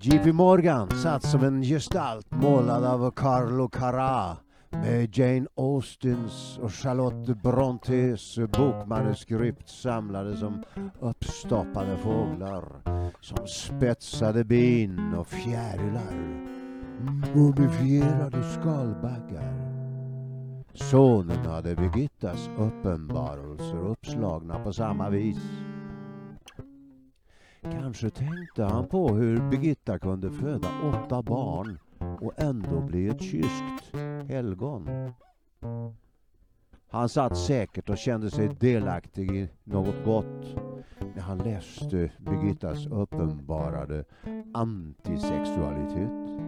JP Morgan satt som en gestalt målad av Carlo Carrà med Jane Austens och Charlotte Brontes bokmanuskript samlade som uppstoppade fåglar som spetsade bin och fjärilar mumifierade skalbaggar Sonen hade Birgittas uppenbarelser uppslagna på samma vis. Kanske tänkte han på hur Birgitta kunde föda åtta barn och ändå bli ett kyskt helgon. Han satt säkert och kände sig delaktig i något gott när han läste Birgittas uppenbarade antisexualitet.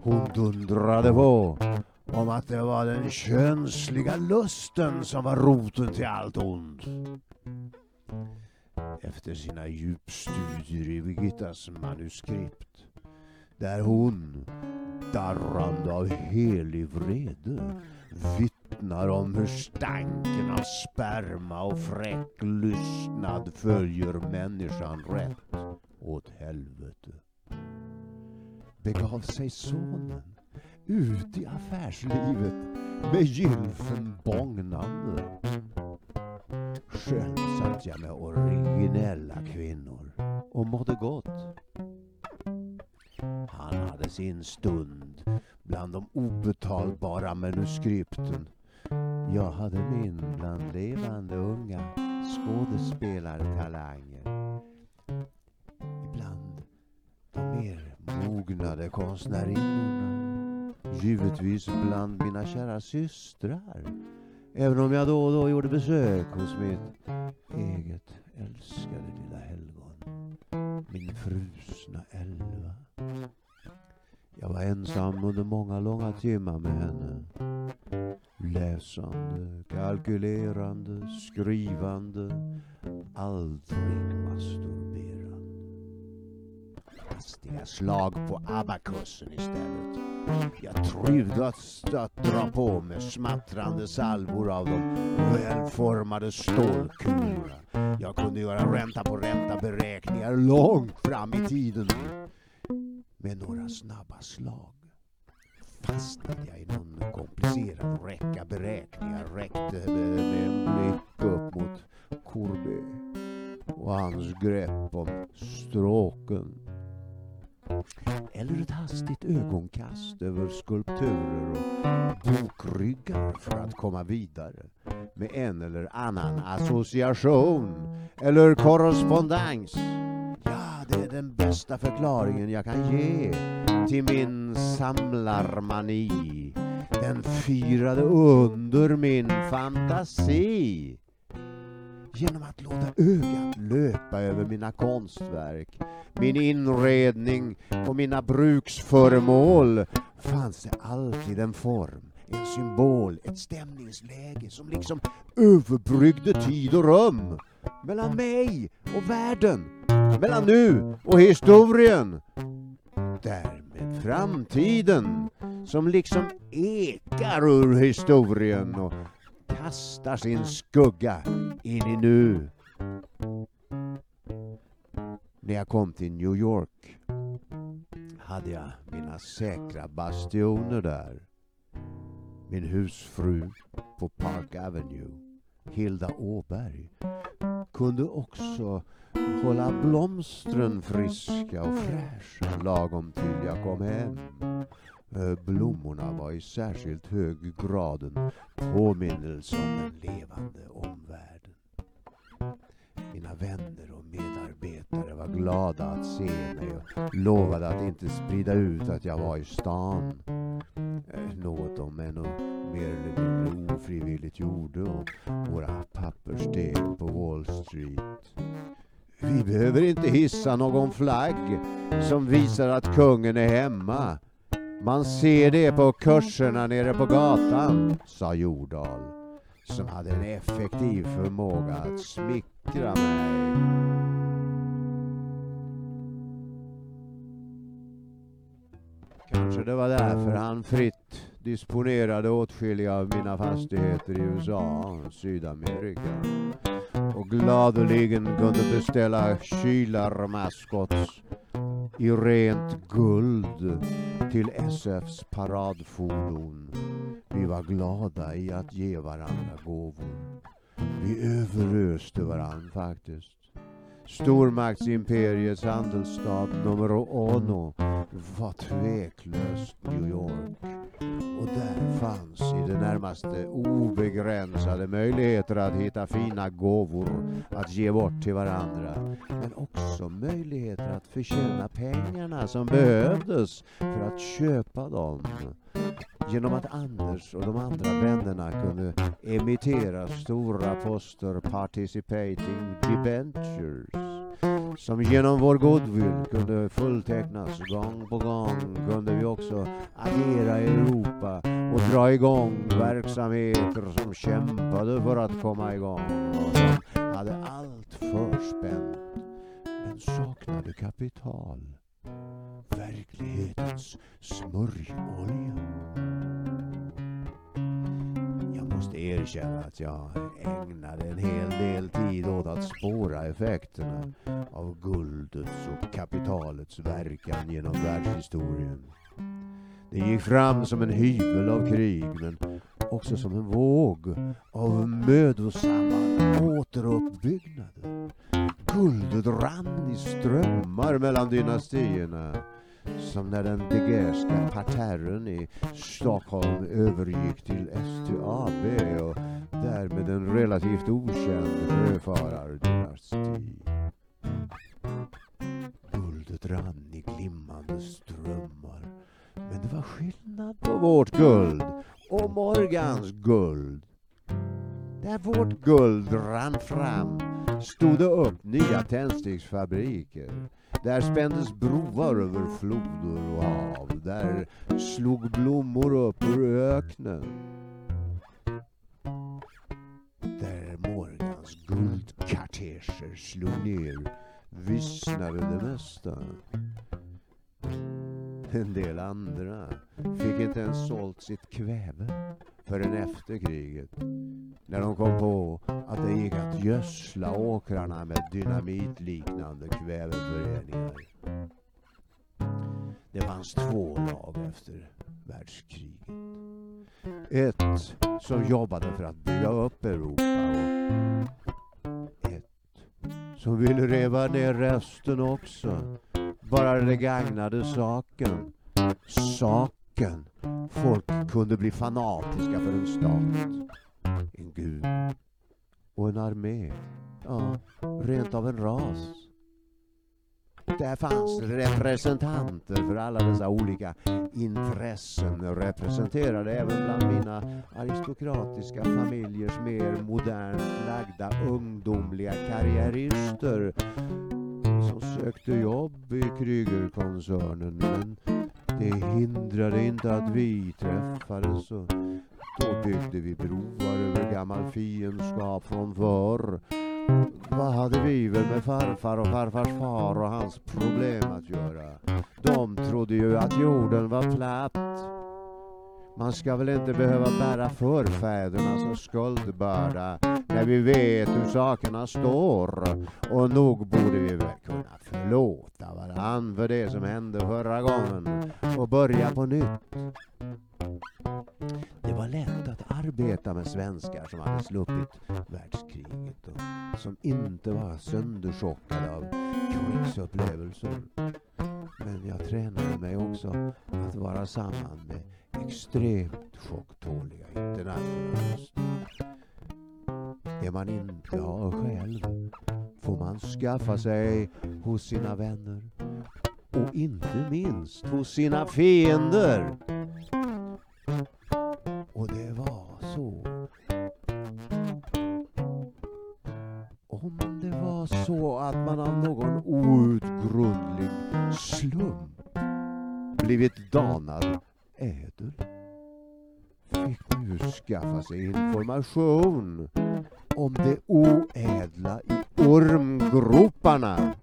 Hon dundrade på om att det var den könsliga lusten som var roten till allt ont. Efter sina djupstudier i Birgittas manuskript där hon, darrande av helig vrede, vittnar om hur stanken av sperma och fräck lystnad följer människan rätt åt helvete. Begav sig sonen ut i affärslivet med gylfen bågnande. Själv satt jag med originella kvinnor och mådde gott. Han hade sin stund bland de obetalbara manuskripten. Jag hade min bland levande unga skådespelartalanger. Ibland de mer mognade konstnärinnorna Givetvis bland mina kära systrar. Även om jag då och då gjorde besök hos mitt eget älskade lilla helgon. Min frusna Elva. Jag var ensam under många långa timmar med henne. Läsande, kalkylerande, skrivande, aldrig masturberande. Hastiga slag på abakussen istället. Jag trivdes att dra på med smattrande salvor av de välformade stålkulorna. Jag kunde göra ränta på ränta beräkningar långt fram i tiden. Med några snabba slag fastnade jag i någon komplicerad räcka beräkningar räckte med en blick upp mot Courbet och hans grepp om stråken eller ett hastigt ögonkast över skulpturer och bokryggar för att komma vidare med en eller annan association eller korrespondens. Ja, det är den bästa förklaringen jag kan ge till min samlarmani. Den firade under min fantasi genom att låta ögat löpa över mina konstverk, min inredning och mina bruksföremål fanns det alltid en form, en symbol, ett stämningsläge som liksom överbryggde tid och rum mellan mig och världen, mellan nu och historien. Därmed framtiden som liksom ekar ur historien och kastar sin skugga in i nu. När jag kom till New York hade jag mina säkra bastioner där. Min husfru på Park Avenue, Hilda Åberg, kunde också hålla blomstren friska och fräscha lagom till jag kom hem. Eh, blommorna var i särskilt hög grad en påminnelse om den levande omvärlden. Mina vänner och medarbetare var glada att se mig och lovade att inte sprida ut att jag var i stan. Eh, något de ännu mer eller mindre ofrivilligt gjorde och våra papperssteg på Wall Street. Vi behöver inte hissa någon flagg som visar att kungen är hemma. Man ser det på kurserna nere på gatan, sa Jordal, som hade en effektiv förmåga att smickra mig. Kanske det var därför han fritt disponerade åtskilliga av mina fastigheter i USA och Sydamerika och gladeligen kunde beställa kylarmaskots i rent guld till SFs paradfordon. Vi var glada i att ge varandra gåvor. Vi överöste varandra faktiskt. Stormaktsimperiets handelsstad nummer uno var tveklöst New York. Och där fanns i det närmaste obegränsade möjligheter att hitta fina gåvor att ge bort till varandra. Men också möjligheter att förtjäna pengarna som behövdes för att köpa dem. Genom att Anders och de andra vännerna kunde emittera stora poster participating debentures som genom vår goodwill kunde fulltecknas gång på gång kunde vi också agera i Europa och dra igång verksamheter som kämpade för att komma igång och som hade allt förspänt men saknade kapital. Verklighetens smörjolja. Jag måste erkänna att jag ägnade en hel del tid åt att spåra effekterna av guldets och kapitalets verkan genom världshistorien. Det gick fram som en hyvel av krig men också som en våg av mödosamma återuppbyggnader. Guldet rann i strömmar mellan dynastierna som när den Degerska parterren i Stockholm övergick till STAB och därmed en relativt okänd sjöfarardynasti. Guldet rann i glimmande strömmar. Men det var skillnad på vårt guld och Morgans guld. Där vårt guld rann fram stod det upp nya tändsticksfabriker. Där spändes broar över floder och hav. Där slog blommor upp ur öknen. Där Morgans guldkarteger slog ner vissnade det mesta. En del andra fick inte ens sålt sitt kväve förrän efter kriget. När de kom på att det gick att gödsla åkrarna med dynamitliknande kväveföreningar. Det fanns två lag efter världskriget. Ett som jobbade för att bygga upp Europa och ett som ville reva ner resten också. Bara det gagnade saken. Saken. Folk kunde bli fanatiska för en stat. En gud. Och en armé. Ja, rent av en ras. Där fanns representanter för alla dessa olika intressen representerade även bland mina aristokratiska familjers mer modernt lagda ungdomliga karriärister som sökte jobb i Krügerkoncernen. men det hindrade inte att vi träffades och då byggde vi broar över gammal fiendskap från förr vad hade vi väl med farfar och farfars far och hans problem att göra? De trodde ju att jorden var platt. Man ska väl inte behöva bära förfädernas skuldbörda när vi vet hur sakerna står. Och nog borde vi väl kunna förlåta varann för det som hände förra gången och börja på nytt. Det var lätt att arbeta med svenskar som hade sluppit världskriget och som inte var sönderchockade av krigsupplevelser. Men jag tränade mig också att vara samman med extremt chocktåliga internationalister. Det man inte har själv får man skaffa sig hos sina vänner och inte minst hos sina fiender. Skaffa information om det oädla i ormgroparna.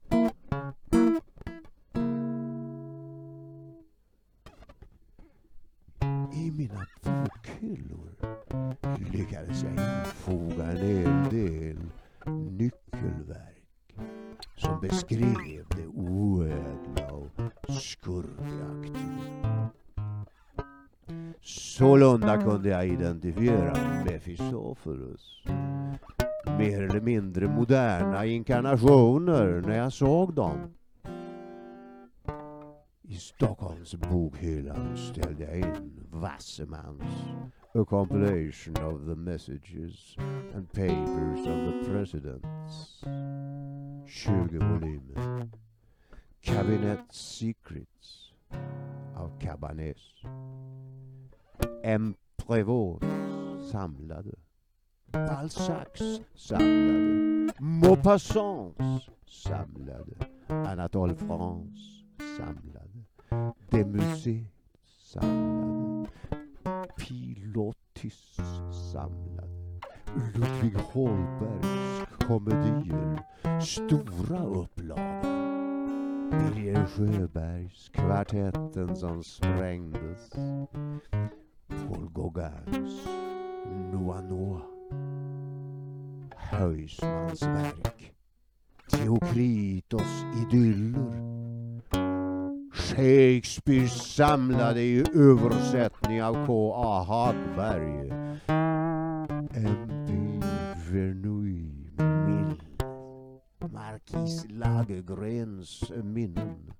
Identifiera Mefistofelus. Mer eller mindre moderna inkarnationer när jag såg dem. I Stockholms bokhyllan ställde jag in Wassermans A compilation of the messages and papers of the presidents. 20 volymer. Cabinet Secrets av Cabanés. M. Prévost samlade. Balzacs samlade. Maupassants samlade. Anatole France samlade. Demusé samlade. Pilotis samlade. Ludvig Holbergs komedier. Stora upplagor. Birger Sjöbergs Kvartetten som sprängdes. Paul Gauguins Noa Noa. Höjsmans verk. Theokritos idyller. Shakespeares samlade i översättning av K.A. Hagberg. M.P. Vernouille Mill. Markis Lagergrens minnen.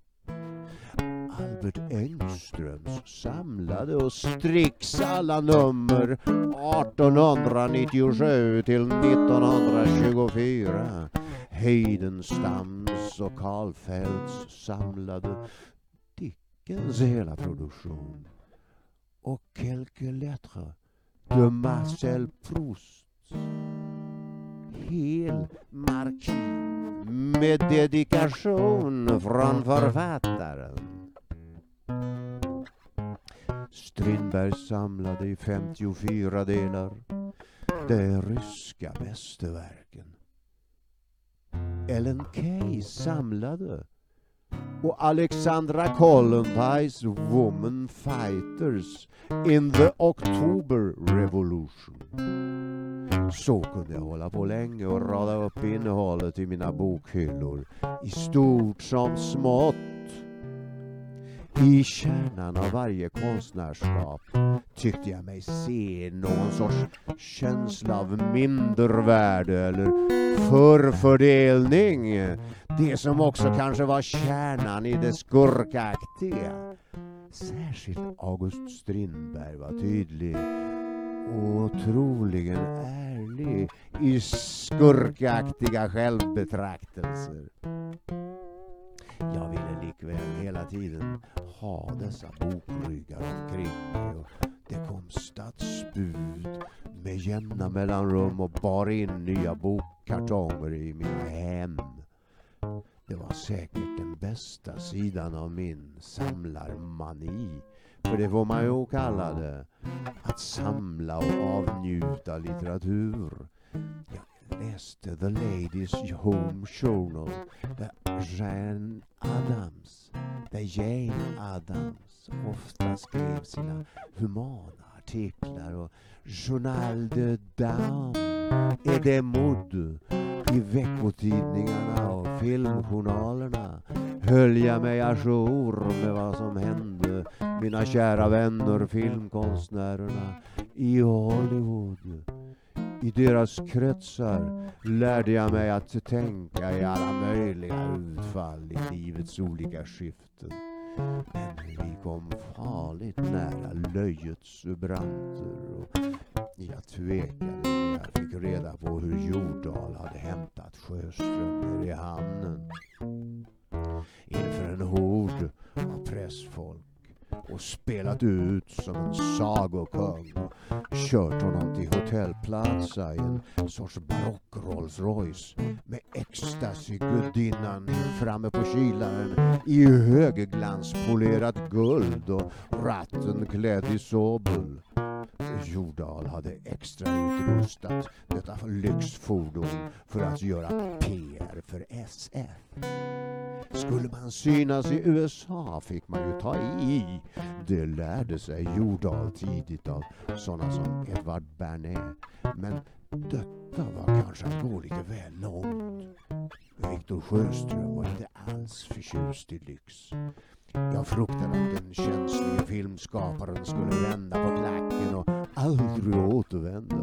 Albert Engströms samlade och Strix alla nummer 1897 till 1924. Heidenstams och Karlfeldts samlade Dickens hela produktion. Och Quelque Lettre de Marcel Proust. Hel markin med dedikation från författaren. Strindberg samlade i 54 delar de ryska mästerverken. Ellen Key samlade och Alexandra Kollontais Woman Fighters in the October Revolution. Så kunde jag hålla på länge och rada upp innehållet i mina bokhyllor i stort som smått. I kärnan av varje konstnärskap tyckte jag mig se någon sorts känsla av mindervärde eller förfördelning. Det som också kanske var kärnan i det skurkaktiga. Särskilt August Strindberg var tydlig och troligen ärlig i skurkaktiga självbetraktelser. Jag ville flickvän hela tiden ha dessa bokryggar omkring mig och det kom stadsbud med jämna mellanrum och bar in nya bokkartonger i mina hem. Det var säkert den bästa sidan av min samlarmani. För det får man ju kalla det. Att samla och avnjuta litteratur. Jag läste The Ladies Home Journal där Jane Adams där Jane Adams ofta skrev sina humana artiklar och Journal de Dame är det Mode i veckotidningarna och filmjournalerna höll jag mig ajour med vad som hände mina kära vänner filmkonstnärerna i Hollywood. I deras kretsar lärde jag mig att tänka i alla möjliga utfall i livets olika skiften. Men vi kom farligt nära löjets branter och jag tvekade när jag fick reda på hur Jordal hade hämtat Sjöström nere i hamnen. Inför en hord av pressfolk och spelat ut som en sagokung och kört honom till Hotel Plaza i en sorts barock Rolls Royce med ecstasy-gudinnan framme på kylaren i högglanspolerat guld och ratten klädd i sobel. Jordal hade extra utrustat detta lyxfordon för att göra PR för SF. Skulle man synas i USA fick man ju ta i. Det lärde sig Jordal tidigt av sådana som Edvard Bernet. Men detta var kanske att gå lite väl långt. Viktor Sjöström var inte alls förtjust i lyx. Jag fruktade att den känslige filmskaparen skulle vända på klacken och aldrig återvända.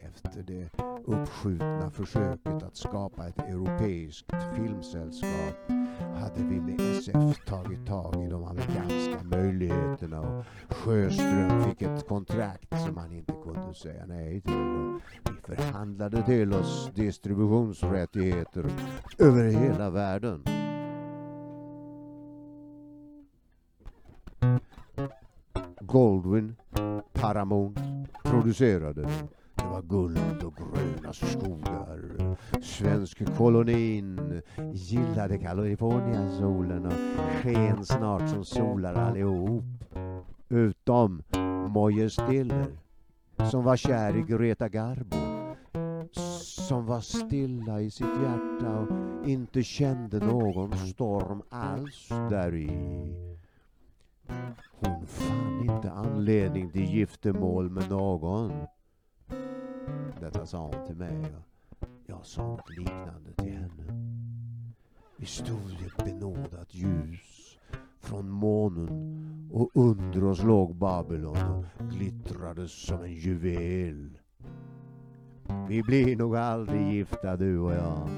Efter det uppskjutna försöket att skapa ett europeiskt filmsällskap hade vi med SF tagit tag i de amerikanska möjligheterna och Sjöström fick ett kontrakt som han inte kunde säga nej till. Och vi förhandlade till oss distributionsrättigheter över hela världen. Goldwyn, Paramount producerade. Det var guld och gröna skogar. Svensk kolonin gillade Californiasolen och sken snart som solar allihop. Utom Moje Stiller som var kär i Greta Garbo som var stilla i sitt hjärta och inte kände någon storm alls däri. Hon fann inte anledning till giftermål med någon. Detta sa hon till mig och jag sa något liknande till henne. Vi stod i ett benådat ljus från månen och under oss låg Babylon och glittrade som en juvel. Vi blir nog aldrig gifta du och jag.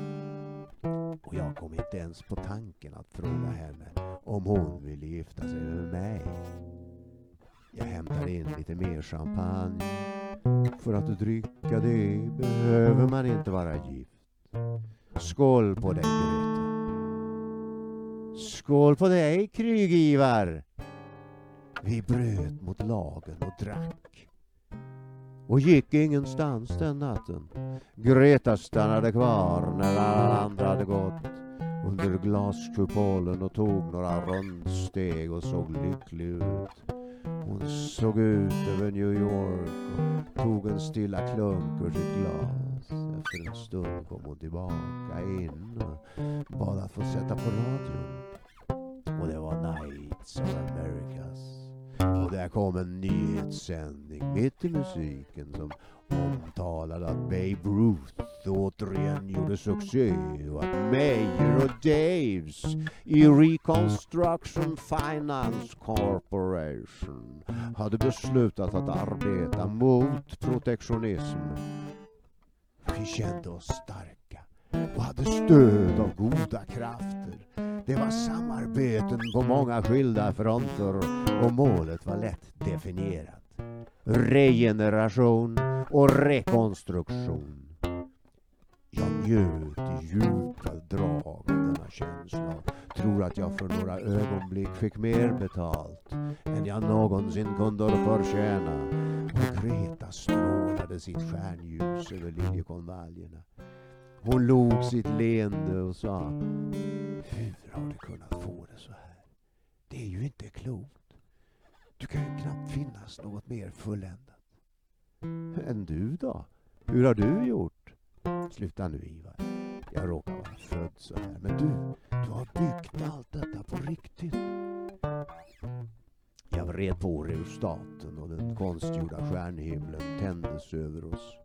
Och jag kom inte ens på tanken att fråga henne om hon ville gifta sig med mig. Jag hämtar in lite mer champagne. För att dricka det behöver man inte vara gift. Skål på dig Greta. Skål på dig Krygivar. Vi bröt mot lagen och drack. Och gick ingenstans den natten. Greta stannade kvar när alla andra hade gått under glaskupolen och tog några rundsteg och såg lycklig ut. Hon såg ut över New York och tog en stilla klunk ur sitt glas. Efter en stund kom hon tillbaka in och bad att få sätta på radion. Och det var Nights of Americas. Och där kom en nyhetssändning mitt i musiken som omtalade att Babe Ruth återigen gjorde succé och att Meyer och Daves i Reconstruction Finance Corporation hade beslutat att arbeta mot protektionism. Vi kände oss starka och hade stöd av goda krafter. Det var samarbeten på många skilda fronter och målet var lätt definierat. Regeneration och rekonstruktion. Jag njöt i djupa drag av denna känsla och tror att jag för några ögonblick fick mer betalt än jag någonsin kunde förtjäna. Och Greta strålade sitt stjärnljus över liljekonvaljerna. Hon log sitt leende och sa Hur har du kunnat få det så här? Det är ju inte klokt. Du kan ju knappt finnas något mer fulländat. Än du då? Hur har du gjort? Sluta nu Ivar. Jag råkar vara född så här. Men du, du har byggt allt detta på riktigt. Jag vred på reostaten och den konstgjorda stjärnhimlen tändes över oss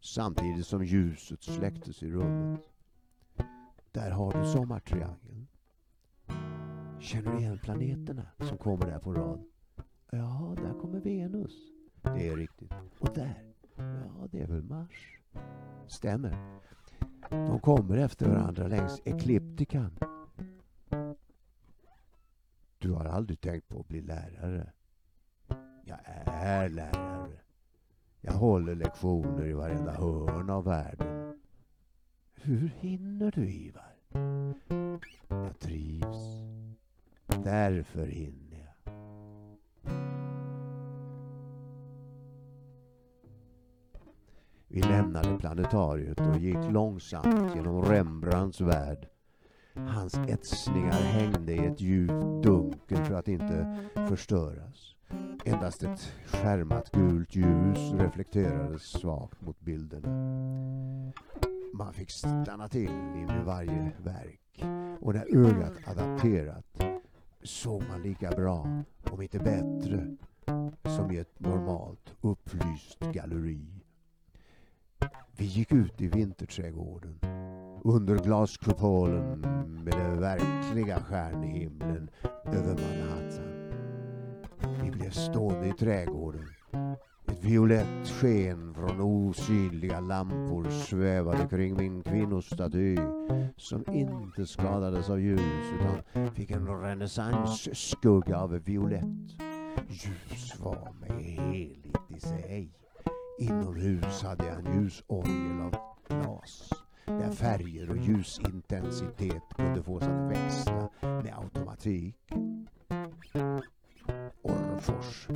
samtidigt som ljuset släcktes i rummet. Där har du sommartriangeln. Känner du igen planeterna som kommer där på rad? Ja, där kommer Venus. Det är riktigt. Och där? Ja, det är väl Mars. Stämmer. De kommer efter varandra längs ekliptikan. Du har aldrig tänkt på att bli lärare? Jag är lärare. Jag håller lektioner i varenda hörn av världen. Hur hinner du, Ivar? Jag trivs. Därför hinner Vi lämnade planetariet och gick långsamt genom Rembrandts värld. Hans etsningar hängde i ett djupt dunkel för att inte förstöras. Endast ett skärmat gult ljus reflekterades svagt mot bilderna. Man fick stanna till inför varje verk och när ögat adapterat såg man lika bra, om inte bättre, som i ett normalt upplyst galleri. Vi gick ut i vinterträdgården. under glaskupolen med den verkliga stjärnhimlen över Manhattan. Vi blev stående i trädgården. Ett violett sken från osynliga lampor svävade kring min kvinnostaty som inte skadades av ljus utan fick en renässansskugga av violett. Ljus var mig heligt i sig. Inomhus hade jag en ljusorgel av glas där färger och ljusintensitet kunde fås att växla med automatik. Orrefors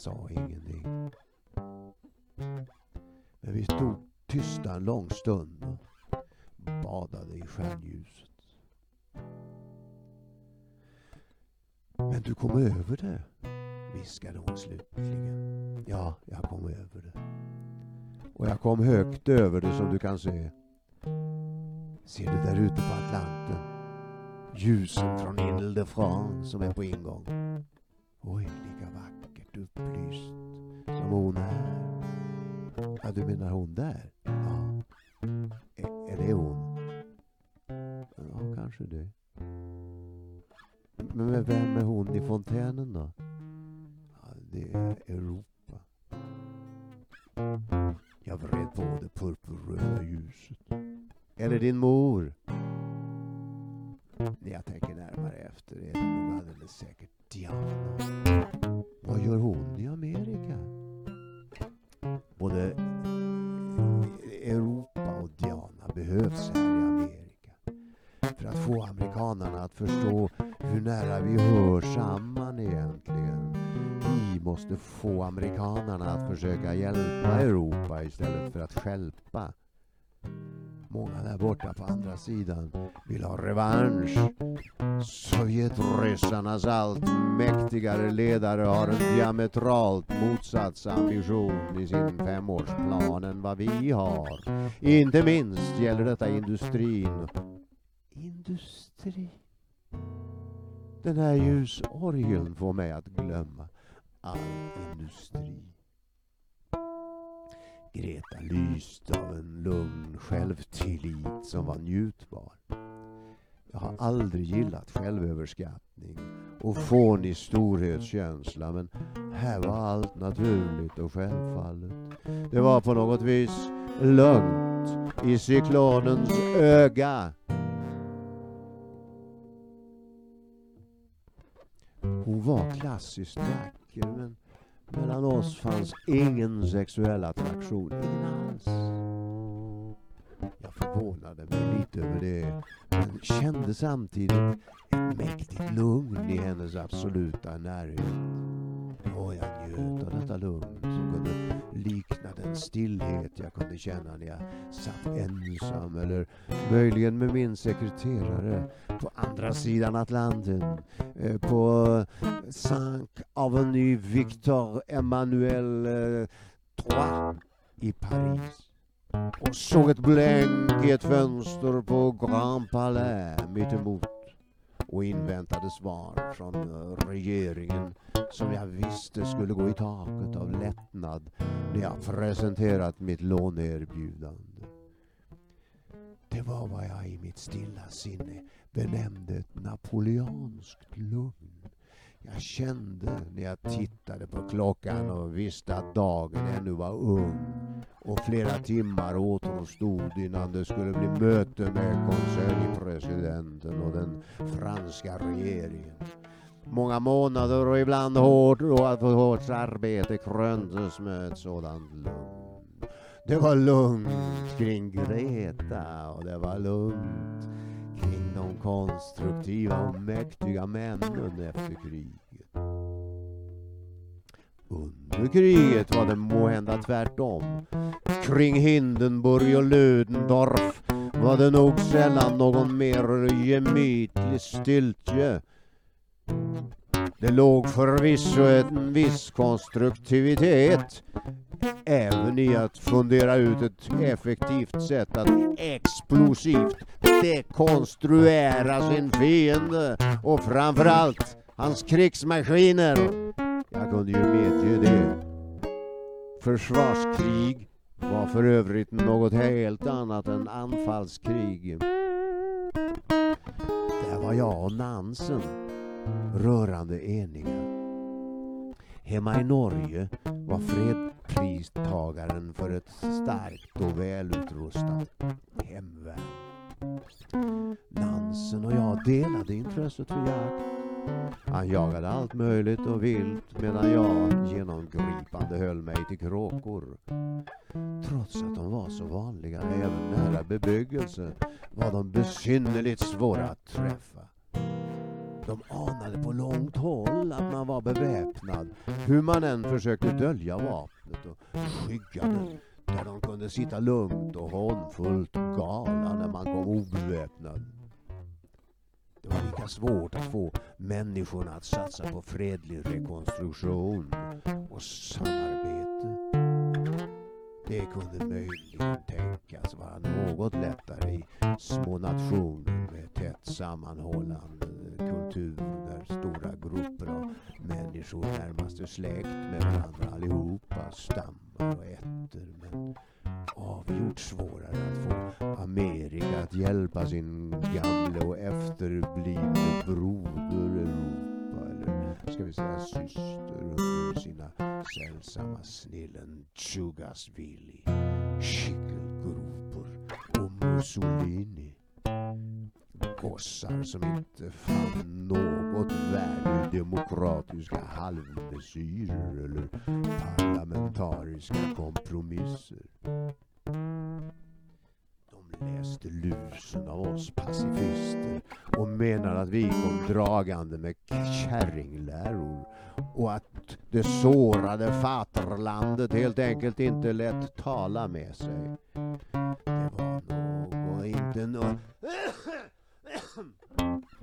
sa ingenting. Men vi stod tysta en lång stund och badade i stjärnljuset. Men du kom över det, viskade hon slutligen. Ja, jag kom över det. Och jag kom högt över det som du kan se. Ser du där ute på Atlanten? Ljusen från Ile-de-France som är på ingång. Oj, lika vackert upplyst som hon är. Ja, du menar hon där? Ja. Är, är det hon? Ja, kanske det. Men vem är hon i fontänen då? Ja, det är Europa. Jag vred på det purpurröda ljuset. Eller din mor? När jag tänker närmare efter är det nog alldeles säkert Diana. Vad gör hon i Amerika? Både Europa och Diana behövs här i Amerika. För att få amerikanerna att förstå hur nära vi hör samman egentligen. Vi måste få amerikanerna att försöka hjälpa Europa istället för att stjälpa. Många där borta på andra sidan vill ha revansch. Sovjetryssarnas allt mäktigare ledare har en diametralt motsatt ambition i sin femårsplan än vad vi har. Inte minst gäller detta industrin. Industri? Den här ljusorgeln får mig att glömma all industri. Greta lyste av en lugn självtillit som var njutbar. Jag har aldrig gillat självöverskattning och fånig storhetskänsla men här var allt naturligt och självfallet. Det var på något vis lugnt i cyklonens öga. Hon var klassiskt vacker men mellan oss fanns ingen sexuell attraktion, ingen alls. Jag förvånade mig lite över det, men kände samtidigt ett mäktigt lugn i hennes absoluta närhet. Och jag njöt av detta lugn som kunde likna den stillhet jag kunde känna när jag satt ensam eller möjligen med min sekreterare på andra sidan Atlanten eh, på Sank Avenue Victor Emmanuel eh, III i Paris. Och såg ett blänk i ett fönster på Grand Palais mittemot och inväntade svar från eh, regeringen som jag visste skulle gå i taket av lättnad när jag presenterat mitt låneerbjudande. Det var vad jag i mitt stilla sinne benämnde ett napoleanskt lugn. Jag kände när jag tittade på klockan och visste att dagen ännu var ung och flera timmar återstod innan det skulle bli möte med konseljpresidenten och den franska regeringen. Många månader och ibland hårt och att hårt arbete kröntes med ett sådant lugn. Det var lugnt kring Greta och det var lugnt de konstruktiva och mäktiga männen efter kriget. Under kriget var det måhända tvärtom. Kring Hindenburg och Ludendorff var det nog sällan någon mer gemytlig stiltje. Det låg förvisso en viss konstruktivitet även i att fundera ut ett effektivt sätt att explosivt dekonstruera sin fiende och framförallt hans krigsmaskiner. Jag kunde ju medge det. Försvarskrig var för övrigt något helt annat än anfallskrig. Där var jag och Nansen rörande eniga. Hemma i Norge var Fred pristagaren för ett starkt och välutrustat hemvärn. Nansen och jag delade intresset för jakt. Han jagade allt möjligt och vilt medan jag genomgripande höll mig till kråkor. Trots att de var så vanliga även nära bebyggelse var de besynnerligt svåra att träffa. De anade på långt håll att man var beväpnad, hur man än försökte dölja vapnet och skyggade där de kunde sitta lugnt och hånfullt gala när man kom obeväpnad. Det var lika svårt att få människorna att satsa på fredlig rekonstruktion och samarbete. Det kunde möjligen tänkas vara något lättare i små nationer med tätt sammanhållande kultur där stora grupper av människor närmast är släkt med varandra allihopa, stammar och ätter. Men avgjort svårare att få Amerika att hjälpa sin gamle och efterblivne broder Europa, eller ska vi säga syster, under sina sällsamma snillen Tjugasvili, Schickelgrupper och Mussolini. Gossar som inte fann något värde i demokratiska halvmesyrer eller parlamentariska kompromisser. De läste lusen av oss pacifister och menade att vi kom dragande med kärringläror och att det sårade faterlandet helt enkelt inte lät tala med sig. Det var nog inte någon...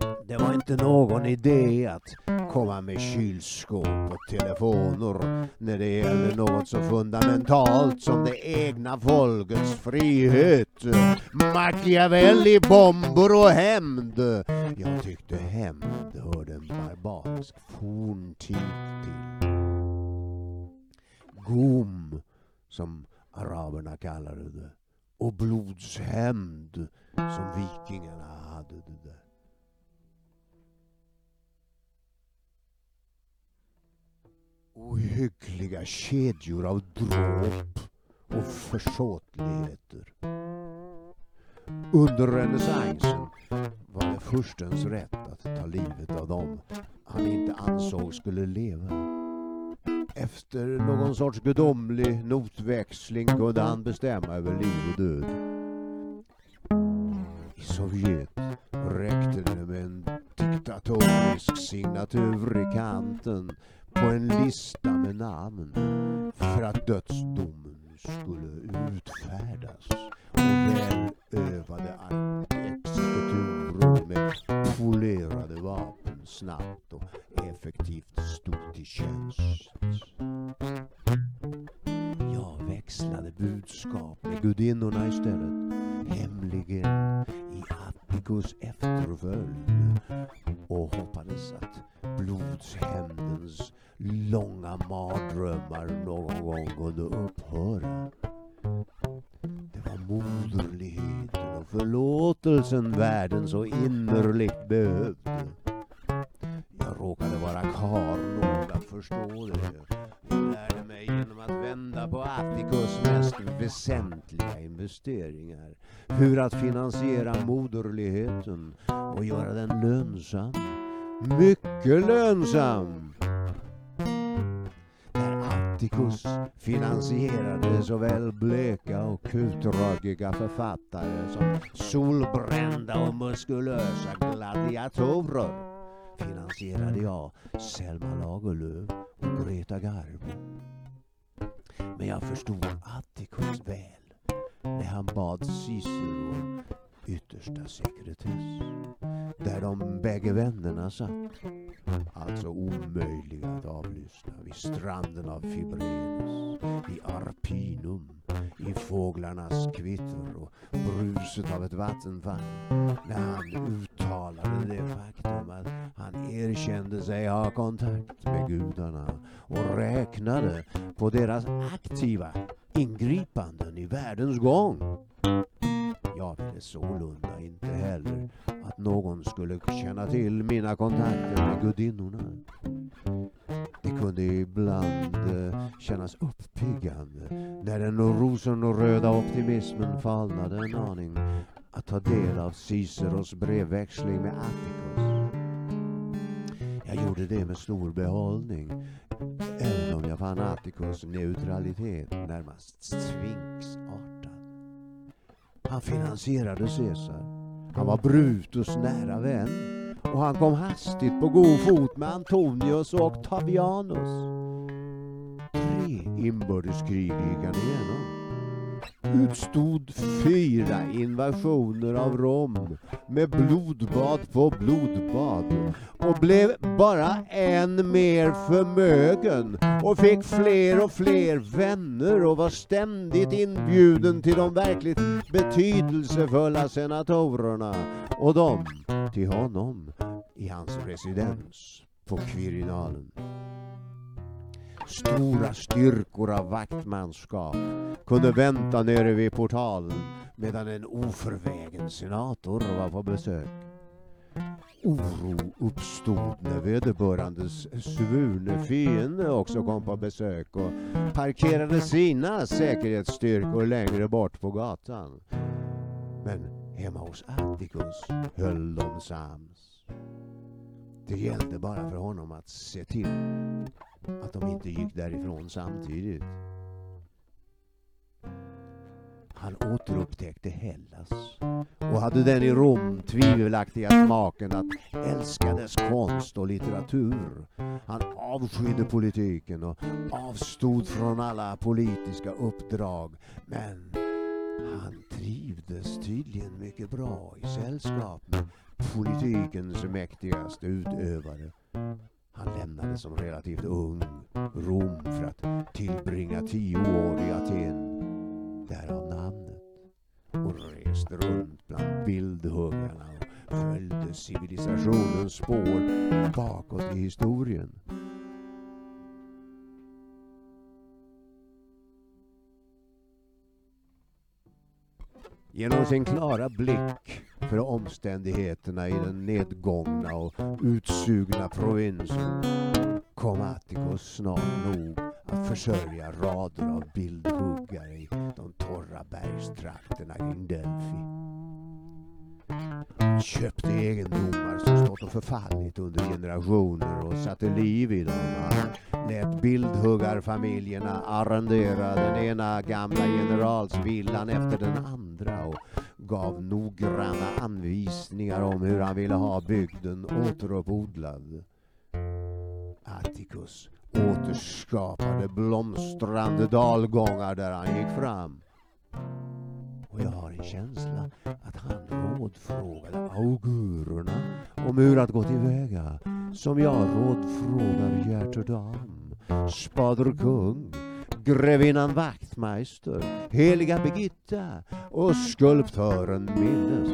det var inte någon idé att Mm. komma med kylskåp och telefoner när det gäller något så fundamentalt som det egna folkets frihet. Machiavelli, bomber och hämnd. Jag tyckte hämnd hörde en barbarisk forntid till. Gom, som araberna kallade det, och blodshämnd som vikingarna hade det där. Ohyggliga kedjor av dråp och försåtligheter. Under renässansen var det furstens rätt att ta livet av dem han inte ansåg skulle leva. Efter någon sorts gudomlig notväxling kunde han bestämma över liv och död. I Sovjet räckte det med en diktatorisk signatur i kanten på en lista med namn för att dödsdomen skulle utfärdas och välövade exekutorer med polerade vapen snabbt och effektivt stod till tjänst. Jag växlade budskap med gudinnorna istället, hemligen i Atticus efterföljd långa mardrömmar någon gång kunde upphöra. Det var moderligheten och förlåtelsen världen så innerligt behövde. Jag råkade vara karl nog att förstå det. Jag lärde mig genom att vända på Atticus mest väsentliga investeringar. Hur att finansiera moderligheten och göra den lönsam Mycket lönsam. Där Atticus finansierade såväl bleka och kutrögiga författare som solbrända och muskulösa gladiatorer finansierade jag Selma Lagerlöf och Greta Garbo. Men jag förstod Atticus väl när han bad Cicero yttersta sekretess. Där de bägge vännerna satt. Alltså omöjliga att avlyssna vid stranden av Fibrenus, i Arpinum, i fåglarnas kvitter och bruset av ett vattenfall. När han uttalade det faktum att han erkände sig ha kontakt med gudarna och räknade på deras aktiva ingripanden i världens gång. Jag ville sålunda inte heller att någon skulle känna till mina kontakter med gudinnorna. Det kunde ibland eh, kännas uppiggande när den rosenröda optimismen falnade en aning att ta del av Ciceros brevväxling med Atticus. Jag gjorde det med stor behållning, även om jag fann Atticus neutralitet närmast sfinxartad. Han finansierade Caesar. Han var Brutus nära vän och han kom hastigt på god fot med Antonius och Octavianus. Tre inbördeskrig gick han igenom. Utstod fyra invasioner av Rom med blodbad på blodbad och blev bara än mer förmögen och fick fler och fler vänner och var ständigt inbjuden till de verkligt betydelsefulla senatorerna och de till honom i hans residens på Quirinalen. Stora styrkor av vaktmanskap kunde vänta nere vid portalen medan en oförvägen senator var på besök. Oro uppstod när vederbörandes svurne fiende också kom på besök och parkerade sina säkerhetsstyrkor längre bort på gatan. Men hemma hos Atticus höll de sams. Det gällde bara för honom att se till att de inte gick därifrån samtidigt. Han återupptäckte Hellas och hade den i Rom tvivelaktiga smaken att älska dess konst och litteratur. Han avskydde politiken och avstod från alla politiska uppdrag men han trivdes tydligen mycket bra i sällskap med politikens mäktigaste utövare. Han lämnade som relativt ung Rom för att tillbringa tio år i Aten, därav namnet, och reste runt bland bildhuggarna och följde civilisationens spår bakåt i historien. Genom sin klara blick för omständigheterna i den nedgångna och utsugna provinsen kom Atticus snart nog att försörja rader av bildhuggare i de torra bergstrakterna kring Delphi. Köpte egendomar som stått och förfallit under generationer och satte liv i dem. Lät bildhuggarfamiljerna arrendera den ena gamla generalsvillan efter den andra och gav noggranna anvisningar om hur han ville ha bygden återuppodlad. Atticus återskapade blomstrande dalgångar där han gick fram. Och jag har en känsla att han rådfrågade augurerna om hur att gå tillväga som jag rådfrågar hjärtedam, spader kung, grevinnan Wachtmeister, heliga Birgitta och skulptören Mildes.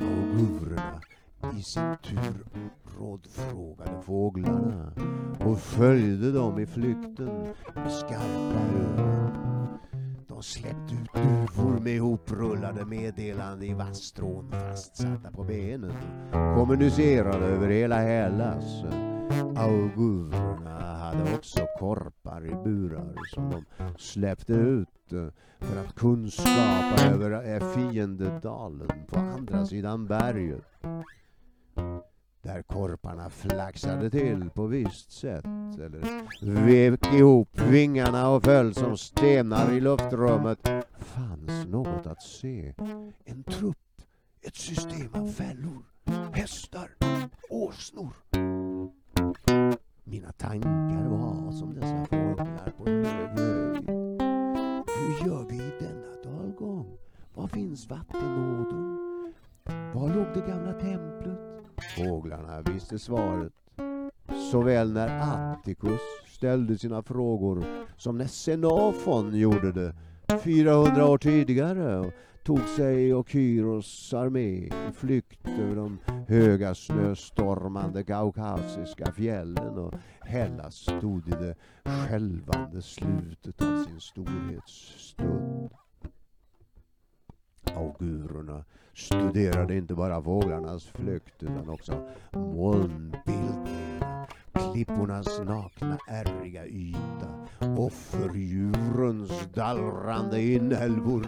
Augurerna i sin tur rådfrågade fåglarna och följde dem i flykten med skarpa ögon. De släppte ut duvor med ihoprullade meddelanden i vasstrån fastsatta på benen. Kommunicerade över hela Hellas. Augurerna hade också korpar i burar som de släppte ut eh, för att kunskapa över eh, fiendedalen på andra sidan berget. Där korparna flaxade till på visst sätt eller vek ihop vingarna och föll som stenar i luftrummet fanns något att se. En trupp, ett system av fällor, hästar, åsnor. Mina tankar var som dessa fåglar på hög höjd. Hur gör vi i denna dalgång? Var finns vattenådern? Var låg det gamla templet? Fåglarna visste svaret. Såväl när Atticus ställde sina frågor som när Xenofon gjorde det 400 år tidigare och tog sig och Kyros armé i flykt över de höga snöstormande kaukasiska fjällen och Hellas stod i det skälvande slutet av sin storhetsstund. Augurerna studerade inte bara fåglarnas flykt utan också molnbildningarna, klippornas nakna ärriga yta, offerdjurens dallrande inälvor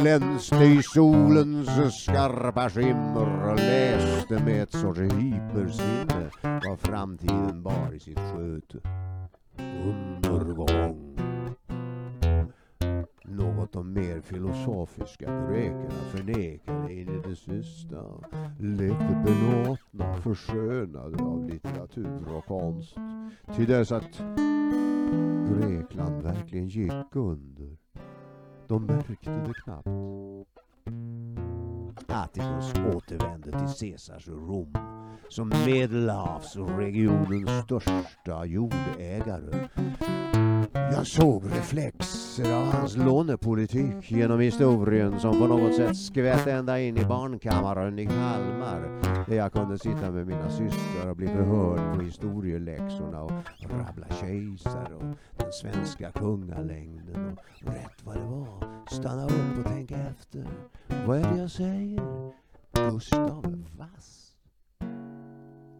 glänste i solens skarpa skimmer och läste med ett sorts hypersinne vad framtiden bar i sitt sköte. Undergång något de mer filosofiska grekerna förnekade in i det sista. Lekte belåtna, förskönade av litteratur och konst. Till dess att Grekland verkligen gick under. De märkte det knappt. Atticus återvände till Caesars Rom som medelhavsregionens största jordägare. Jag såg reflexer av hans lånepolitik genom historien som på något sätt skvätt ända in i barnkammaren i Kalmar där jag kunde sitta med mina systrar och bli förhörd på historieläxorna och rabbla kejsare och den svenska kungalängden och rätt vad det var stanna upp och tänka efter. Vad är det jag säger? Gustav Vass.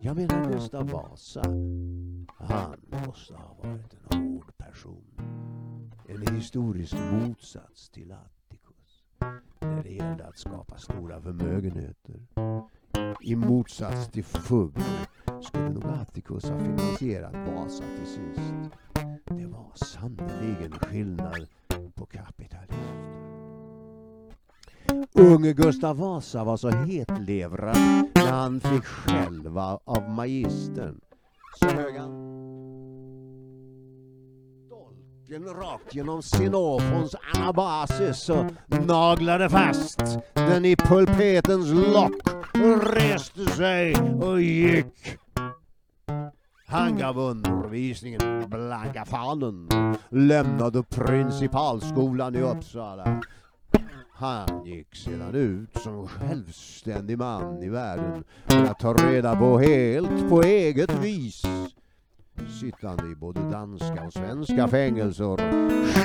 Jag menar Gustav Vasa. Han måste ha varit en hård person. En historisk motsats till Atticus. När det gällde att skapa stora förmögenheter. I motsats till Fugger skulle nog Atticus ha finansierat Vasa till sist. Det var sannerligen skillnad på kapitalister. Unge Gustav Vasa var så hetlevrad när han fick själva av magistern. Så hög han dolken rakt genom Xenofons anabasis och naglade fast den i pulpetens lock och reste sig och gick. Han gav undervisningen blanka fanen lämnade principalskolan i Uppsala. Han gick sedan ut som självständig man i världen för att ta reda på helt på eget vis sittande i både danska och svenska fängelser,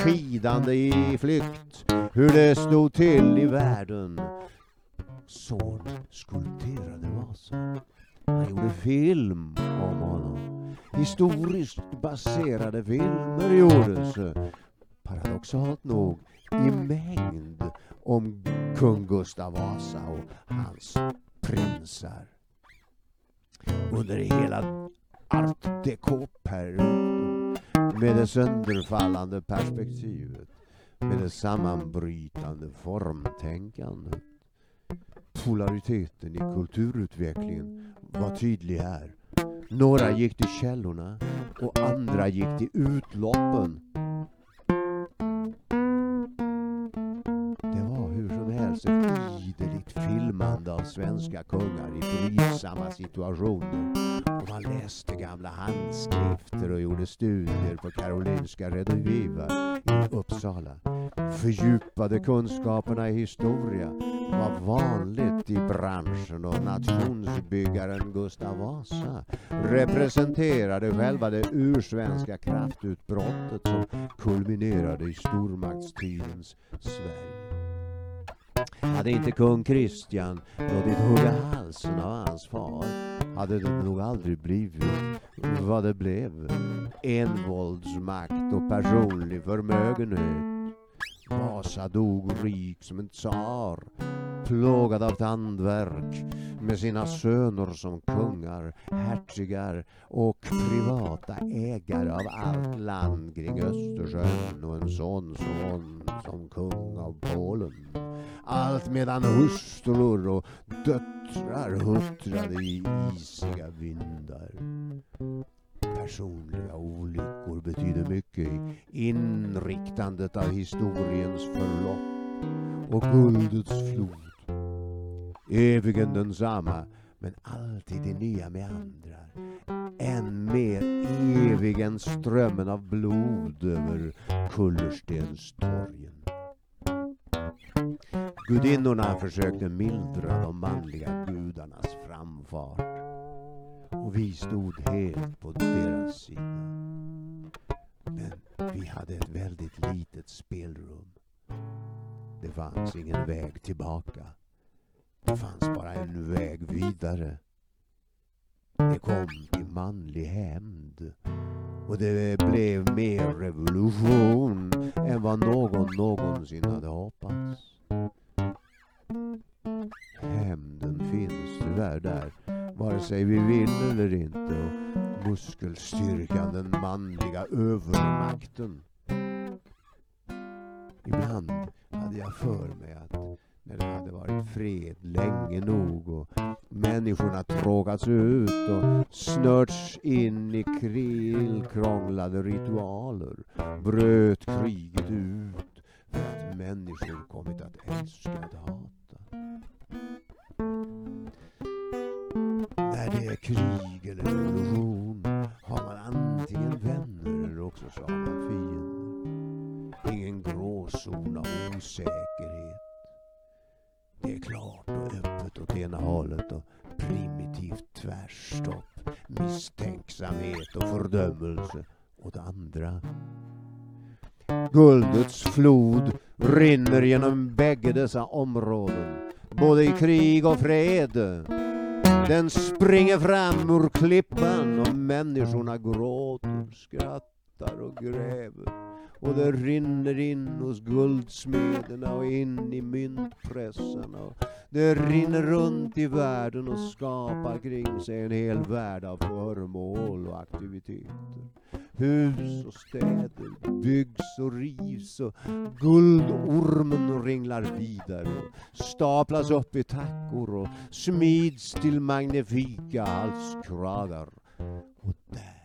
skidande i flykt, hur det stod till i världen. Son skulpterade Vasa. Han gjorde film om honom. Historiskt baserade filmer gjordes, paradoxalt nog, i mängd om kung Gustav Vasa och hans prinsar. Under hela art déco-perioden med det sönderfallande perspektivet, med det sammanbrytande formtänkandet. Polariteten i kulturutvecklingen var tydlig här. Några gick till källorna och andra gick till utloppen. Alltså, hur ett ideligt filmande av svenska kungar i brydsamma situationer. Och man läste gamla handskrifter och gjorde studier på Karolinska Rediviva i Uppsala. Fördjupade kunskaperna i historia var vanligt i branschen och nationsbyggaren Gustav Vasa representerade själva det ursvenska kraftutbrottet som kulminerade i stormaktstidens Sverige. Hade inte kung Kristian låtit hugga halsen av hans far hade det nog aldrig blivit vad det blev. Envåldsmakt och personlig förmögenhet Vasa dog rik som en tsar, plågad av tandvärk med sina söner som kungar, hertigar och privata ägare av allt land kring Östersjön och en sonson som kung av Polen. Allt medan hustrur och döttrar huttrade i isiga vindar. Personliga olyckor betyder mycket i inriktandet av historiens förlopp och guldets flod. Evigen densamma, men alltid i nya meandrar. Än mer evigen strömmen av blod över kullerstenstorgen. Gudinnorna försökte mildra de manliga gudarnas framfart och vi stod helt på deras sida. Men vi hade ett väldigt litet spelrum. Det fanns ingen väg tillbaka. Det fanns bara en väg vidare. Det kom till manlig hämnd och det blev mer revolution än vad någon någonsin hade hoppats. Hämnden finns tyvärr där, vare sig vi vill eller inte. Och muskelstyrkan, den manliga övermakten. Ibland hade jag för mig att när det hade varit fred länge nog och människorna trågats ut och snörts in i krillkrånglade ritualer bröt kriget ut för att människor kommit att älska att hata. När det är krig eller revolution har man antingen vänner eller också så har man fiender. Ingen gråzon av osäkerhet. Det är klart och öppet åt ena hållet och primitivt tvärstopp, misstänksamhet och fördömelse åt andra. Guldets flod rinner genom bägge dessa områden, både i krig och fred. Den springer fram ur klippan och människorna gråter, skrattar och gräver. Och det rinner in hos guldsmederna och in i myntpressarna. Och det rinner runt i världen och skapar kring sig en hel värld av föremål och aktiviteter. Hus och städer byggs och rivs och guldormen ringlar vidare och staplas upp i tackor och smids till magnifika halskragar. Och där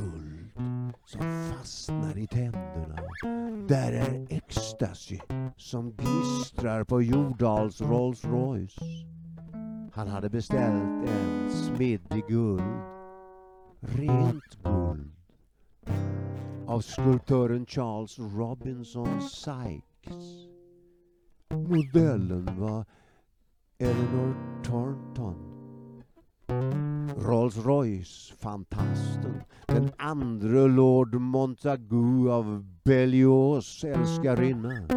guld som fastnar i tänderna. Där är ecstasy som gnistrar på Jordals Rolls Royce. Han hade beställt en smidd i guld. Rent guld. Av skulptören Charles Robinson Sykes. Modellen var Eleanor Thornton. Rolls Royce-fantasten. Den andra Lord Montagu av Bellios älskarinna.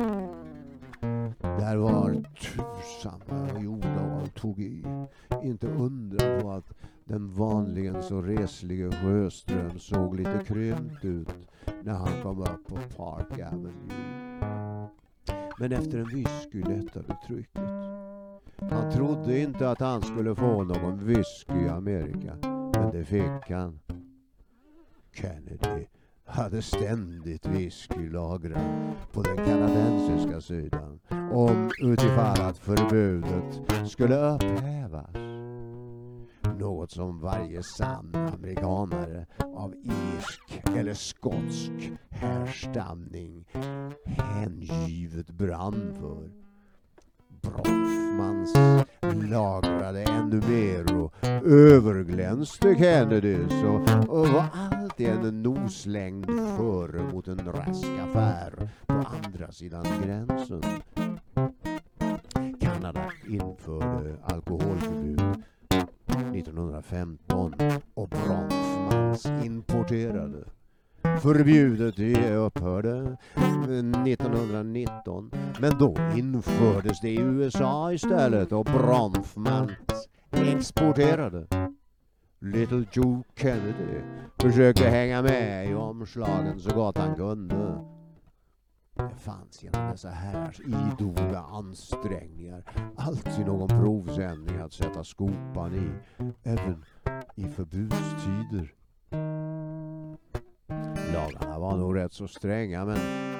Där var tusan gjorda och tog i. Inte undra på att den vanligen så reslige Sjöström såg lite krympt ut när han kom upp på Park Avenue. Men efter en whisky lättade trycket. Han trodde inte att han skulle få någon whisky i Amerika, men det fick han. Kennedy hade ständigt whisky lagrad på den kanadensiska sidan om utifall att förbudet skulle upphävas. Något som varje sann amerikanare av irsk eller skotsk härstamning hängivet brann för. Bronfmans lagrade ännu mer och överglänste Kennedys och, och var alltid en noslängd före mot en rask affär på andra sidan gränsen. Kanada införde alkoholförbud 1915 och Bronfmans importerade. Förbjudet det upphörde 1919 men då infördes det i USA istället och Bronfmans exporterade. Little Joe Kennedy försökte hänga med i omslagen så gott han kunde. Det fanns genom dessa herrars idoga ansträngningar alltid någon provsändning att sätta skopan i, även i förbudstider. Lagarna var nog rätt så stränga men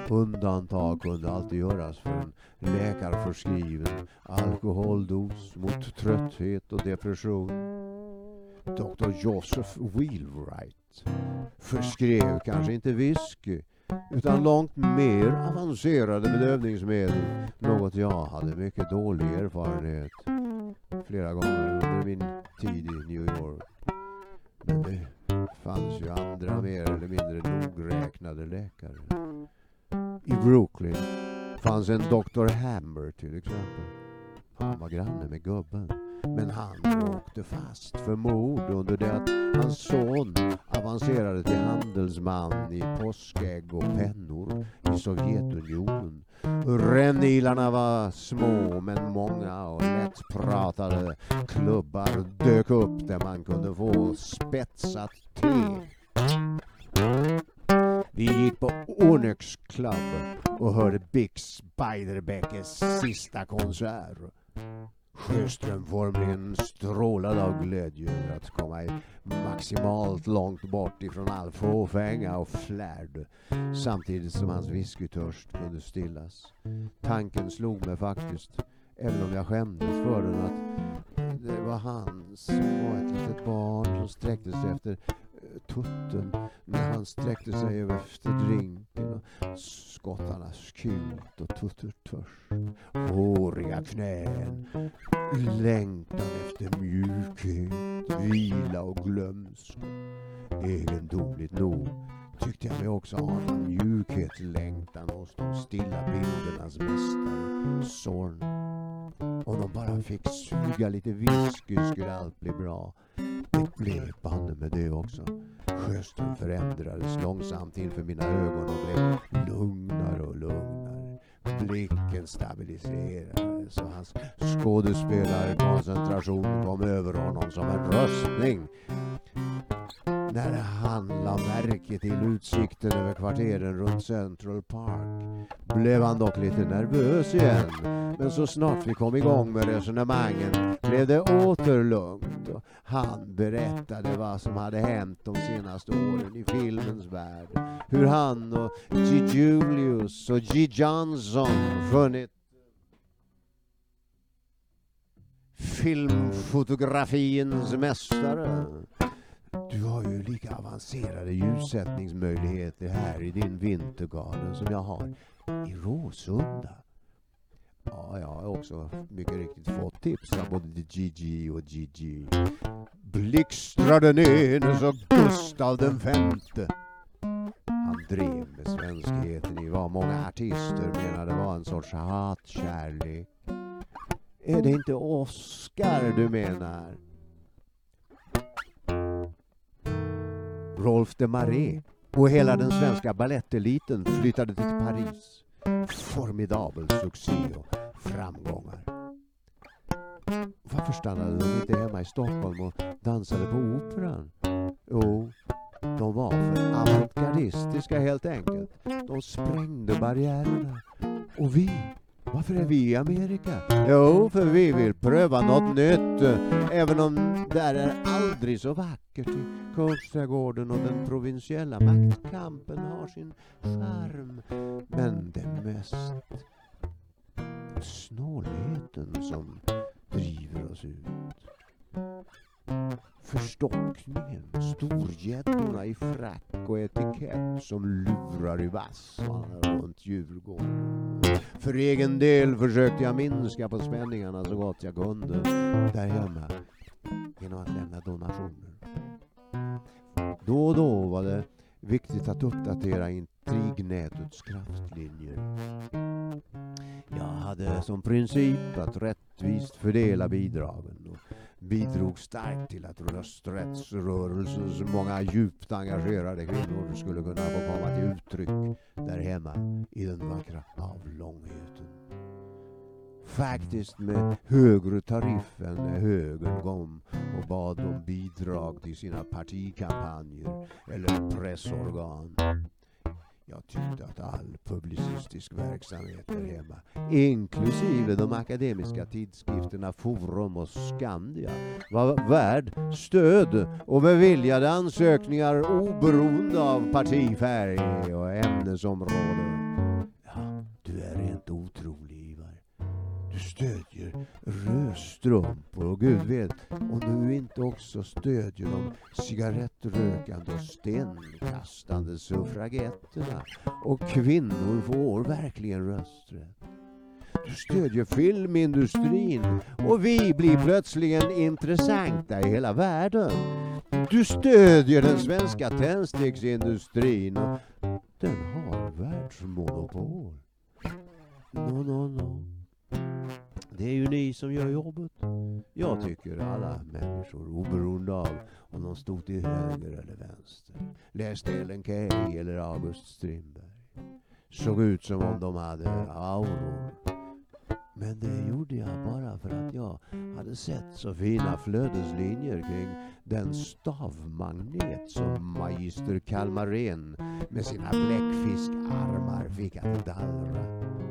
undantag kunde alltid göras för en läkarförskriven alkoholdos mot trötthet och depression. Dr Joseph Wheelwright förskrev kanske inte whisky utan långt mer avancerade bedövningsmedel. Något jag hade mycket dålig erfarenhet flera gånger under min tid i New York. Men det fanns ju andra mer eller mindre nogräknade läkare. I Brooklyn fanns en Dr Hammer till exempel. Han var granne med gubben. Men han åkte fast för mord under det att hans son avancerade till handelsman i påskägg och pennor i Sovjetunionen. Rännilarna var små men många och lättpratade klubbar dök upp där man kunde få spetsat te. Vi gick på Onyx Club och hörde Bix Beiderbecke sista konsert. Sjöströmformligen strålade av glädje över att komma maximalt långt bort ifrån all fåfänga och flärd samtidigt som hans whiskytörst kunde stillas. Tanken slog mig faktiskt, även om jag skämdes för den, att det var han som var ett litet barn som sträckte sig efter tutten när han sträckte sig över efter drinken och skottarnas kylt och tuttertörst. Håriga knän, längtan efter mjukhet, vila och glömska. Egendomligt nog tyckte jag mig också ana mjukhetslängtan hos de stilla bildernas mästare, Zorn. Om de bara fick suga lite whisky skulle allt bli bra. Det blev banne med det också. Sjöström förändrades långsamt inför mina ögon och blev lugnare och lugnare. Blicken stabiliserades och hans skådespelarkoncentration kom över honom som en röstning. När han la märke till utsikten över kvarteren runt Central Park blev han dock lite nervös igen. Men så snart vi kom igång med resonemangen blev det åter lugnt. Och han berättade vad som hade hänt de senaste åren i filmens värld. Hur han och G. Julius och G. Johnson funnit filmfotografiens mästare. Du har ju lika avancerade ljussättningsmöjligheter här i din Vintergarden som jag har i Råsunda. Ja, jag har också mycket riktigt fått tips av både GG och GG. den ene så Gustav den femte. Han drev med svenskheten i vad många artister menade var en sorts hatkärlek. Är det inte Oscar du menar? Rolf de Maré och hela den svenska balletteliten flyttade till Paris. Formidabel succé och framgångar. Varför stannade de inte hemma i Stockholm och dansade på Operan? Jo, de var för avantgardistiska helt enkelt. De sprängde barriärerna. Och vi, varför är vi i Amerika? Jo, för vi vill pröva något nytt. Även om där är aldrig så vackert i Kungsträdgården och den provinsiella maktkampen har sin charm. Men det är mest snålheten som driver oss ut. Förstockningen, storgäddorna i frack och etikett som lurar i vassarna runt Djurgården. För egen del försökte jag minska på spänningarna så gott jag kunde där hemma genom att lämna donationer. Då och då var det viktigt att uppdatera intrignätets kraftlinjer. Jag hade som princip att rättvist fördela bidragen och bidrog starkt till att rösträttsrörelsens många djupt engagerade kvinnor skulle kunna få komma till uttryck där hemma i den vackra avlångheten. Faktiskt med högre tariff än när högern kom och bad om bidrag till sina partikampanjer eller pressorgan. Jag tyckte att all publicistisk verksamhet här hemma, inklusive de akademiska tidskrifterna Forum och Skandia, var värd stöd och beviljade ansökningar oberoende av partifärg och ämnesområde. Ja, du är rent otrolig. Du stödjer rödstrumpor och gud vet om du inte också stödjer de cigarettrökande och stenkastande suffragetterna. Och kvinnor får verkligen rösträtt. Du stödjer filmindustrin och vi blir plötsligen intressanta i hela världen. Du stödjer den svenska tändsticksindustrin och den har världsmonopol. No, no, no. Det är ju ni som gör jobbet. Jag tycker alla människor, oberoende av om de stod till höger eller vänster, läste Ellen Key eller August Strindberg, såg ut som om de hade auror. Men det gjorde jag bara för att jag hade sett så fina flödeslinjer kring den stavmagnet som magister Kalmarén med sina bläckfiskarmar fick att dallra.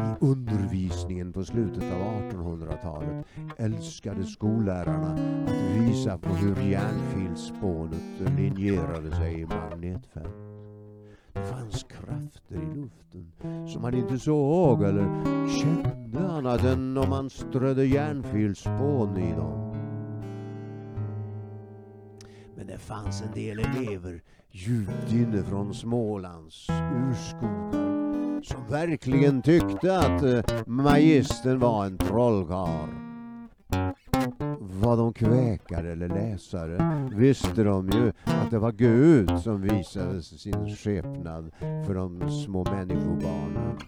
I undervisningen på slutet av 1800-talet älskade skollärarna att visa på hur järnfilspånet linjerade sig i magnetfält. Det fanns krafter i luften som man inte såg eller kände annat än om man strödde järnfilspån i dem. Men det fanns en del elever djupt inne från Smålands urskogar som verkligen tyckte att eh, magistern var en trollkarl. Var de kväkare eller läsare visste de ju att det var Gud som visade sin skepnad för de små människobarnen.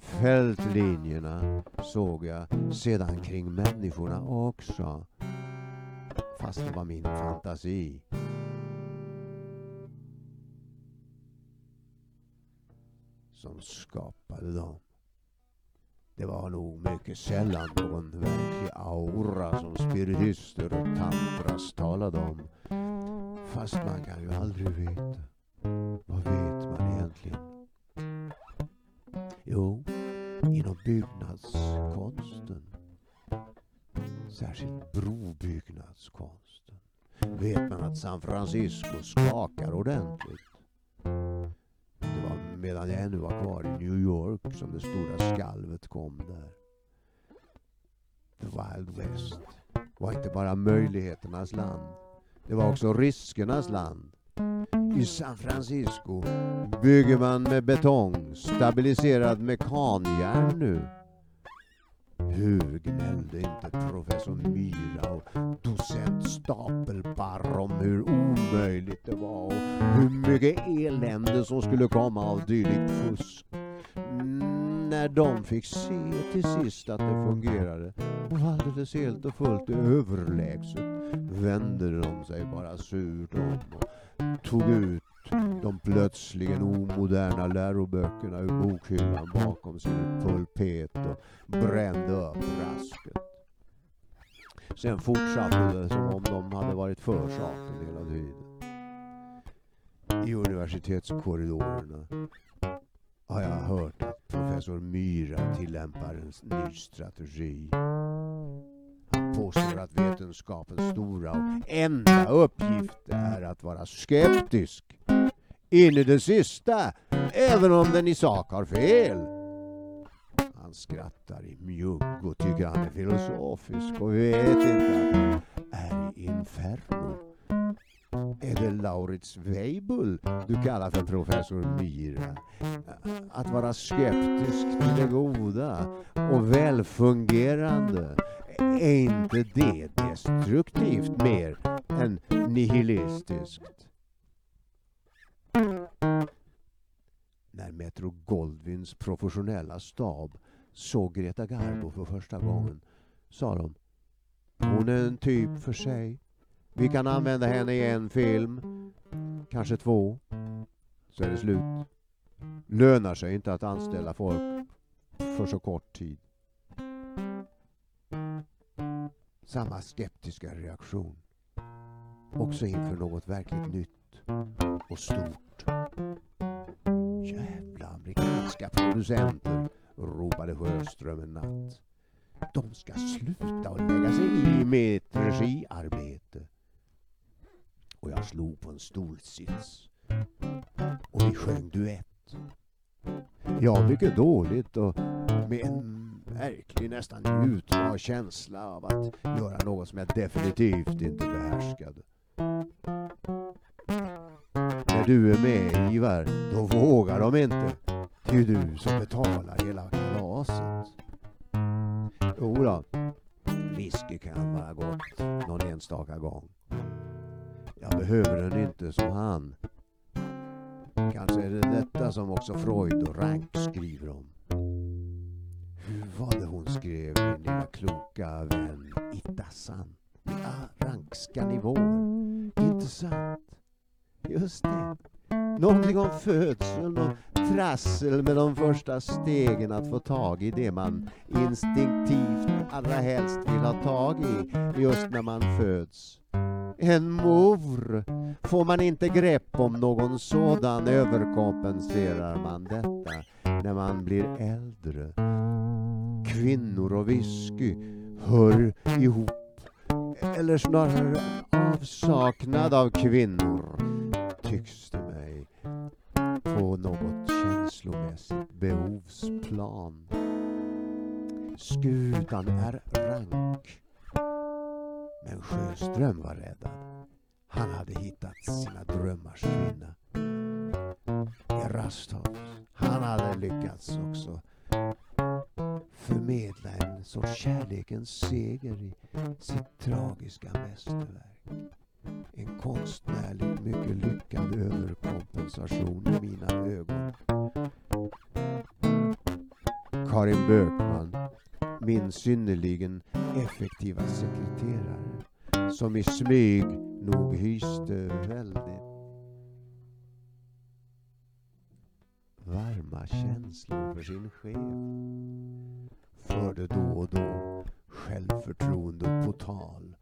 Fältlinjerna såg jag sedan kring människorna också. Fast det var min fantasi. Som skapade dem. Det var nog mycket sällan någon verklig aura som spiritister och tantras talade om. Fast man kan ju aldrig veta. Vad vet man egentligen? Jo, inom byggnadskonsten, särskilt brobyggnadskonsten, vet man att San Francisco skakar ordentligt medan jag ännu var kvar i New York som det stora skalvet kom där. The Wild West var inte bara möjligheternas land. Det var också riskernas land. I San Francisco bygger man med betong, stabiliserad mekanjärn nu. Hur gnällde inte professor Myra och docent Stapelbarr om hur omöjligt det var och hur mycket elände som skulle komma av dylikt fusk. När de fick se till sist att det fungerade och alldeles helt och fullt överlägset vände de sig bara surt om och tog ut de plötsligen omoderna läroböckerna ur bokhyllan bakom sin pulpet och brände upp rasket. Sen fortsatte det som om de hade varit för saken hela tiden. I universitetskorridorerna har jag hört att professor Myra tillämpar en ny strategi. Påstår att vetenskapens stora och enda uppgift är att vara skeptisk in i det sista, även om den i sak har fel. Han skrattar i mjugg och tycker han är filosofisk och vet inte att han är i inferno. Är det Laurits Weibull du kallar för professor Myra? Att vara skeptisk till det goda och välfungerande, är inte det destruktivt mer än nihilistiskt? När Metro Goldwins professionella stab såg Greta Garbo för första gången sa de Hon är en typ för sig. Vi kan använda henne i en film, kanske två, så är det slut. Lönar sig inte att anställa folk för så kort tid. Samma skeptiska reaktion. Också inför något verkligt nytt och stort. Jävla amerikanska producenter, ropade Sjöström en natt. De ska sluta och lägga sig i mitt regiarbete. Och jag slog på en stolsits. Och vi sjöng duett. Ja, mycket dåligt och med en verklig nästan njutbar känsla av att göra något som jag definitivt inte behärskade. När du är med Ivar, då vågar de inte. Det är ju du som betalar hela kalaset. Jodå, whisky kan vara gott någon enstaka gång. Jag behöver den inte som han. Kanske är det detta som också Freud och Rank skriver om. Hur var det hon skrev, min lilla kloka vän Ittassan? Ja, rankska nivåer. Inte sant? Just det. Någonting om födseln och trassel med de första stegen att få tag i det man instinktivt allra helst vill ha tag i just när man föds. En mor! Får man inte grepp om någon sådan överkompenserar man detta när man blir äldre. Kvinnor och whisky hör ihop. Eller snarare avsaknad av kvinnor, tycks det mig. På något känslomässigt behovsplan. Skutan är rank. Men Sjöström var räddad. Han hade hittat sina drömmars kvinna. Erastov, han hade lyckats också förmedla en sorts kärlekens seger i sitt tragiska mästerverk. En konstnärligt mycket lyckad överkompensation i mina ögon. Karin Bökman, min synnerligen effektiva sekreterare, som i smyg nog hyste väldigt varma känslor för sin chef. Förde då och då självförtroende på tal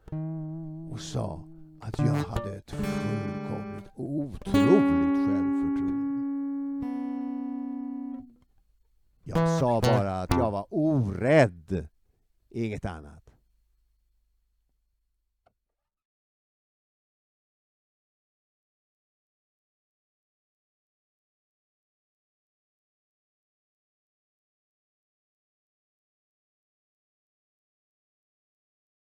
och sa att jag hade ett fullkomligt otroligt självförtroende. Jag sa bara att jag var orädd, inget annat.